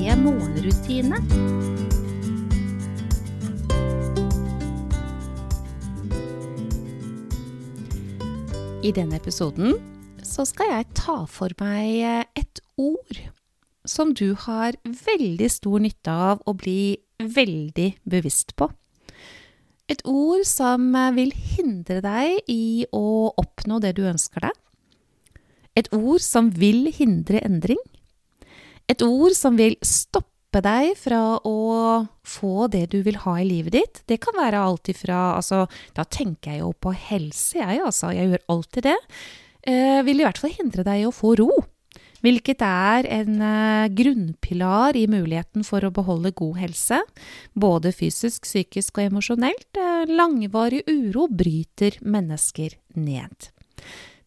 morgenrutine. I denne episoden så skal jeg ta for meg et ord som du har veldig stor nytte av å bli veldig bevisst på. Et ord som vil hindre deg i å oppnå det du ønsker deg. Et ord som vil hindre endring. Et ord som vil stoppe deg fra å få det du vil ha i livet ditt. Det kan være alt ifra Altså, da tenker jeg jo på helse, jeg, altså. Jeg gjør alltid det. Eh, vil i hvert fall hindre deg i å få ro. Hvilket er en eh, grunnpilar i muligheten for å beholde god helse. Både fysisk, psykisk og emosjonelt. Eh, langvarig uro bryter mennesker ned.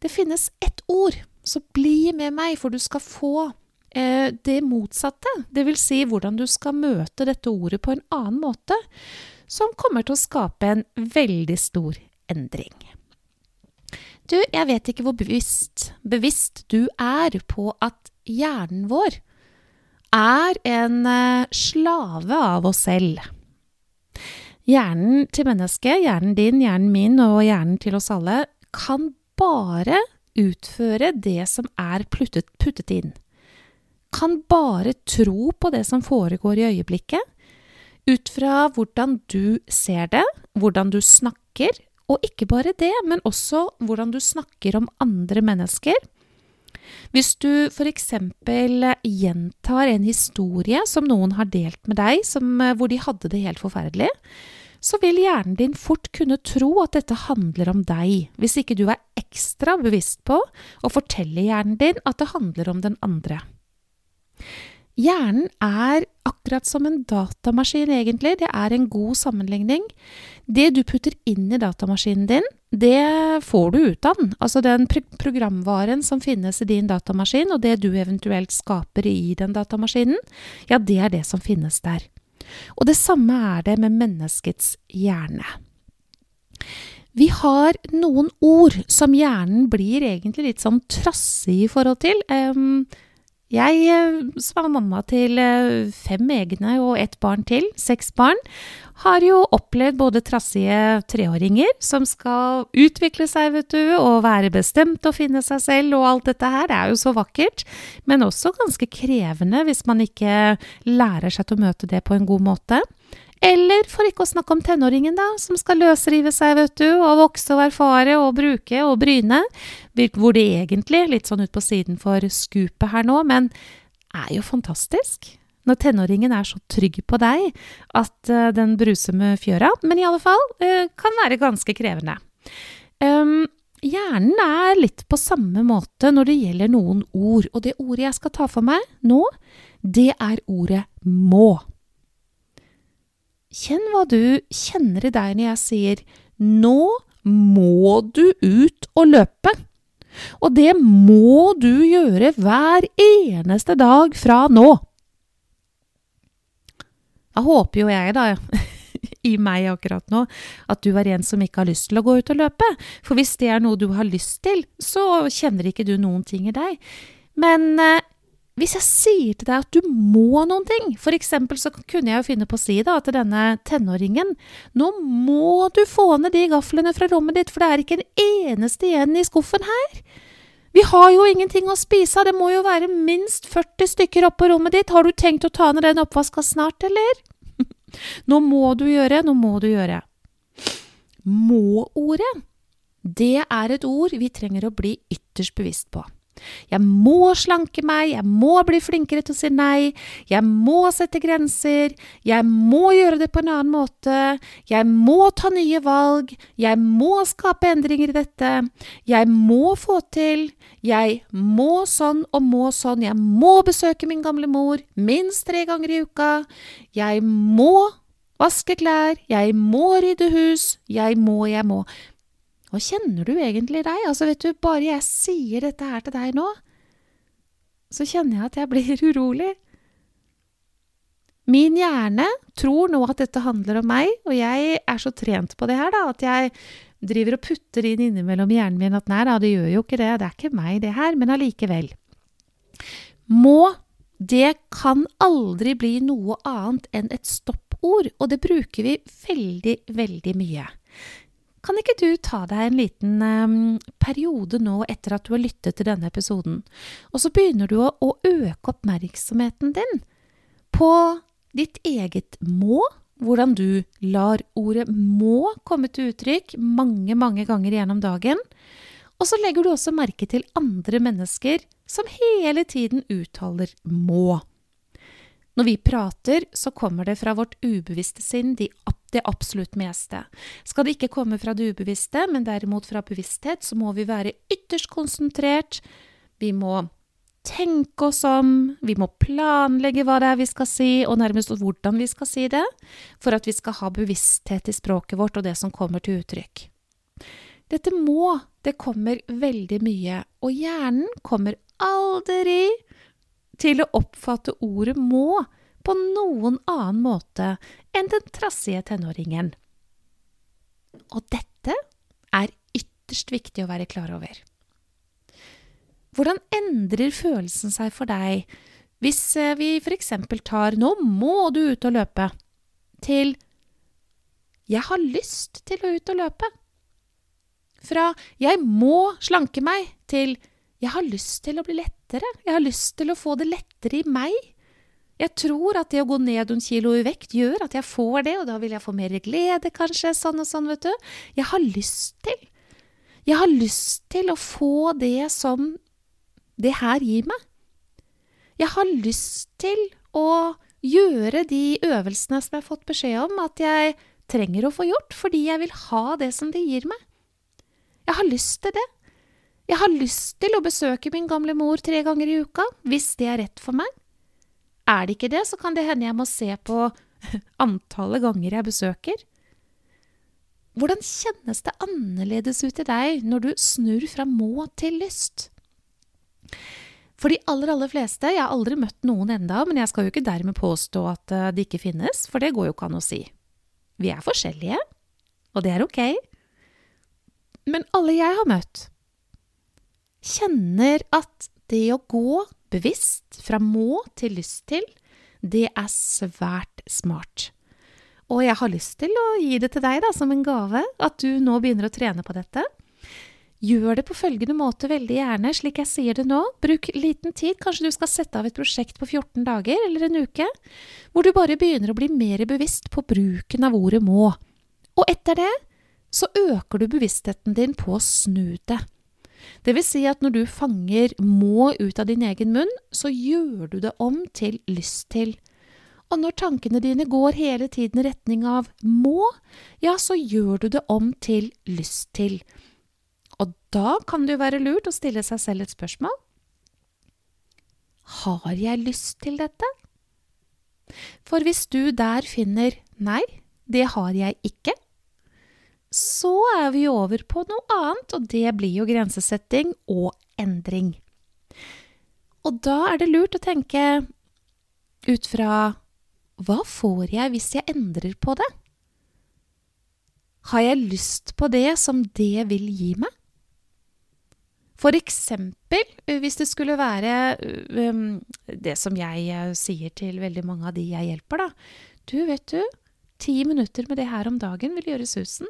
Det finnes ett ord, så bli med meg, for du skal få det motsatte. Vil si hvordan du skal møte dette ordet på en annen måte, som kommer til å skape en veldig stor endring. Du, jeg vet ikke hvor bevisst, bevisst du er på at hjernen vår er en eh, slave av oss selv. Hjernen til mennesket, hjernen din, hjernen min og hjernen til oss alle, kan bare utføre det som er puttet inn. Kan bare tro på det som foregår i øyeblikket, ut fra hvordan du ser det, hvordan du snakker, og ikke bare det, men også hvordan du snakker om andre mennesker. Hvis du eksempel gjentar en historie som noen har delt med deg, som, hvor de hadde det helt forferdelig, så vil hjernen din fort kunne tro at dette handler om deg, hvis ikke du er ekstra bevisst på å fortelle hjernen din at det handler om den andre. Hjernen er akkurat som en datamaskin, egentlig. Det er en god sammenligning. Det du putter inn i datamaskinen din, det får du ut av den. Altså den programvaren som finnes i din datamaskin, og det du eventuelt skaper i den datamaskinen, ja, det er det som finnes der. Og det samme er det med menneskets hjerne. Vi har noen ord som hjernen blir egentlig litt sånn trassig i forhold til. Um, jeg eh, som er mamma til eh, fem egne og ett barn til, seks barn, har jo opplevd både trassige treåringer som skal utvikle seg, vet du, og være bestemt og finne seg selv og alt dette her. Det er jo så vakkert, men også ganske krevende hvis man ikke lærer seg til å møte det på en god måte. Eller for ikke å snakke om tenåringen, da, som skal løsrive seg, vet du, og vokse og erfare og bruke og bryne. Hvor det egentlig, litt sånn ut på siden for skupet her nå, men er jo fantastisk. Når tenåringen er så trygg på deg at uh, den bruser med fjøra. Men i alle fall uh, kan være ganske krevende. Um, hjernen er litt på samme måte når det gjelder noen ord. Og det ordet jeg skal ta for meg nå, det er ordet må. Kjenn hva du kjenner i deg når jeg sier nå må du ut og løpe. Og det må du gjøre hver eneste dag fra nå. Jeg håper jo jeg, da, i meg akkurat nå, at du er en som ikke har lyst til å gå ut og løpe. For hvis det er noe du har lyst til, så kjenner ikke du noen ting i deg. Men eh, hvis jeg sier til deg at du må noen ting, for eksempel så kunne jeg jo finne på å si da til denne tenåringen, nå må du få ned de gaflene fra rommet ditt, for det er ikke en eneste igjen i skuffen her. Vi har jo ingenting å spise av, det må jo være minst 40 stykker oppå rommet ditt, har du tenkt å ta ned den oppvaska snart, eller? nå må du gjøre, nå må du gjøre. Må-ordet, det er et ord vi trenger å bli ytterst bevisst på. Jeg må slanke meg, jeg må bli flinkere til å si nei, jeg må sette grenser, jeg må gjøre det på en annen måte, jeg må ta nye valg, jeg må skape endringer i dette, jeg må få til, jeg må sånn og må sånn, jeg må besøke min gamle mor minst tre ganger i uka, jeg må vaske klær, jeg må rydde hus, jeg må, jeg må. Hva kjenner du egentlig deg? Altså, vet du, bare jeg sier dette her til deg nå, så kjenner jeg at jeg blir urolig. Min hjerne tror nå at dette handler om meg, og jeg er så trent på det her, da, at jeg driver og putter inn innimellom hjernen min at nei da, det gjør jo ikke det, det er ikke meg det her, men allikevel. Må, det kan aldri bli noe annet enn et stoppord, og det bruker vi veldig, veldig mye. Kan ikke du ta deg en liten um, periode nå etter at du har lyttet til denne episoden, og så begynner du å, å øke oppmerksomheten din på ditt eget må, hvordan du lar ordet må komme til uttrykk mange, mange ganger gjennom dagen, og så legger du også merke til andre mennesker som hele tiden uttaler må. Når vi prater, så kommer det fra vårt ubevisste sinn de det absolutt meste. Skal det ikke komme fra det ubevisste, men derimot fra bevissthet, så må vi være ytterst konsentrert. Vi må tenke oss om, vi må planlegge hva det er vi skal si, og nærmest hvordan vi skal si det, for at vi skal ha bevissthet i språket vårt og det som kommer til uttrykk. Dette må, det kommer veldig mye, og hjernen kommer aldri til å oppfatte ordet må på noen annen måte enn den trassige tenåringen. Og dette er ytterst viktig å være klar over. Hvordan endrer følelsen seg for deg hvis eh, vi f.eks. tar 'nå må du ut og løpe' til 'jeg har lyst til å ut og løpe'? Fra 'jeg må slanke meg' til 'jeg har lyst til å bli lettere', 'jeg har lyst til å få det lettere i meg', jeg tror at det å gå ned noen kilo i vekt gjør at jeg får det, og da vil jeg få mer glede, kanskje, sånn og sånn, vet du. Jeg har lyst til. Jeg har lyst til å få det som det her gir meg. Jeg har lyst til å gjøre de øvelsene som jeg har fått beskjed om at jeg trenger å få gjort, fordi jeg vil ha det som det gir meg. Jeg har lyst til det. Jeg har lyst til å besøke min gamle mor tre ganger i uka, hvis det er rett for meg. Er det ikke det, så kan det hende jeg må se på antallet ganger jeg besøker. Hvordan kjennes det annerledes ut i deg når du snur fra må til lyst? For de aller, aller fleste, jeg har aldri møtt noen enda, men jeg skal jo ikke dermed påstå at eh, de ikke finnes, for det går jo ikke an å si. Vi er forskjellige, og det er ok. Men alle jeg har møtt, kjenner at det å gå bevisst fra må til lyst til, det er svært smart. Og jeg har lyst til å gi det til deg da, som en gave, at du nå begynner å trene på dette. Gjør det på følgende måte veldig gjerne, slik jeg sier det nå. Bruk liten tid, kanskje du skal sette av et prosjekt på 14 dager eller en uke, hvor du bare begynner å bli mer bevisst på bruken av ordet må. Og etter det så øker du bevisstheten din på å snu det. Det vil si at når du fanger må ut av din egen munn, så gjør du det om til lyst til. Og når tankene dine går hele tiden i retning av må, ja, så gjør du det om til lyst til. Og da kan det jo være lurt å stille seg selv et spørsmål. Har jeg lyst til dette? For hvis du der finner nei, det har jeg ikke, så er vi over på noe annet, og det blir jo grensesetting og endring. Og da er det lurt å tenke ut fra hva får jeg hvis jeg endrer på det? Har jeg lyst på det som det vil gi meg? For eksempel hvis det skulle være um, det som jeg uh, sier til veldig mange av de jeg hjelper, da. Du, vet du, ti minutter med det her om dagen vil gjøre susen.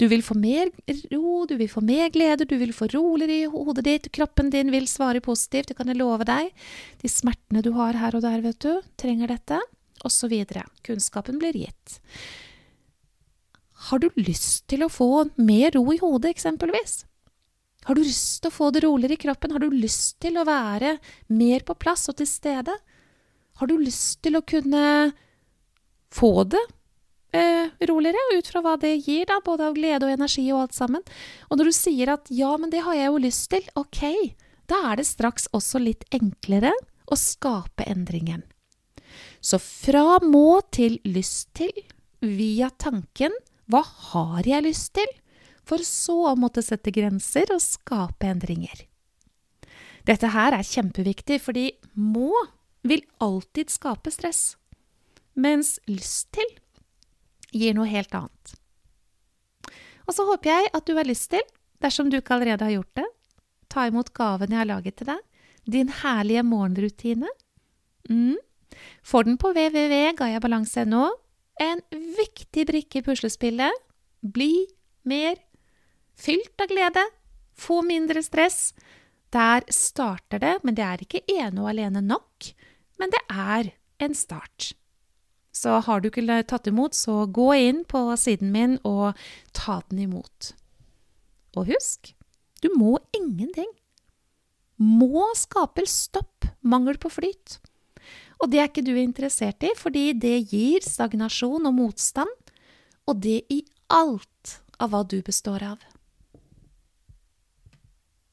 Du vil få mer ro, du vil få mer glede, du vil få roligere i hodet ditt, kroppen din vil svare positivt, det kan jeg love deg. De smertene du har her og der, vet du, trenger dette, osv. Kunnskapen blir gitt. Har du lyst til å få mer ro i hodet, eksempelvis? Har du lyst til å få det roligere i kroppen? Har du lyst til å være mer på plass og til stede? Har du lyst til å kunne få det eh, roligere, ut fra hva det gir, da, både av glede og energi og alt sammen? Og når du sier at ja, men det har jeg jo lyst til, ok, da er det straks også litt enklere å skape endringen. Så fra må til lyst til, via tanken hva har jeg lyst til? for så å måtte sette grenser og skape endringer. Dette her er kjempeviktig, fordi må vil alltid skape stress, mens lyst til gir noe helt annet. Og så håper jeg at du har lyst til, dersom du ikke allerede har gjort det, ta imot gaven jeg har laget til deg, din herlige morgenrutine. Mm. Får den på www.gayabalanse.no. En viktig brikke i puslespillet. Bli mer fylt av glede, få mindre stress. Der starter det, men det er ikke ene og alene nok. Men det er en start. Så har du ikke tatt imot, så gå inn på siden min og ta den imot. Og husk, du må ingenting. Må skaper stopp, mangel på flyt. Og det er ikke du interessert i, fordi det gir stagnasjon og motstand, og det i alt av hva du består av.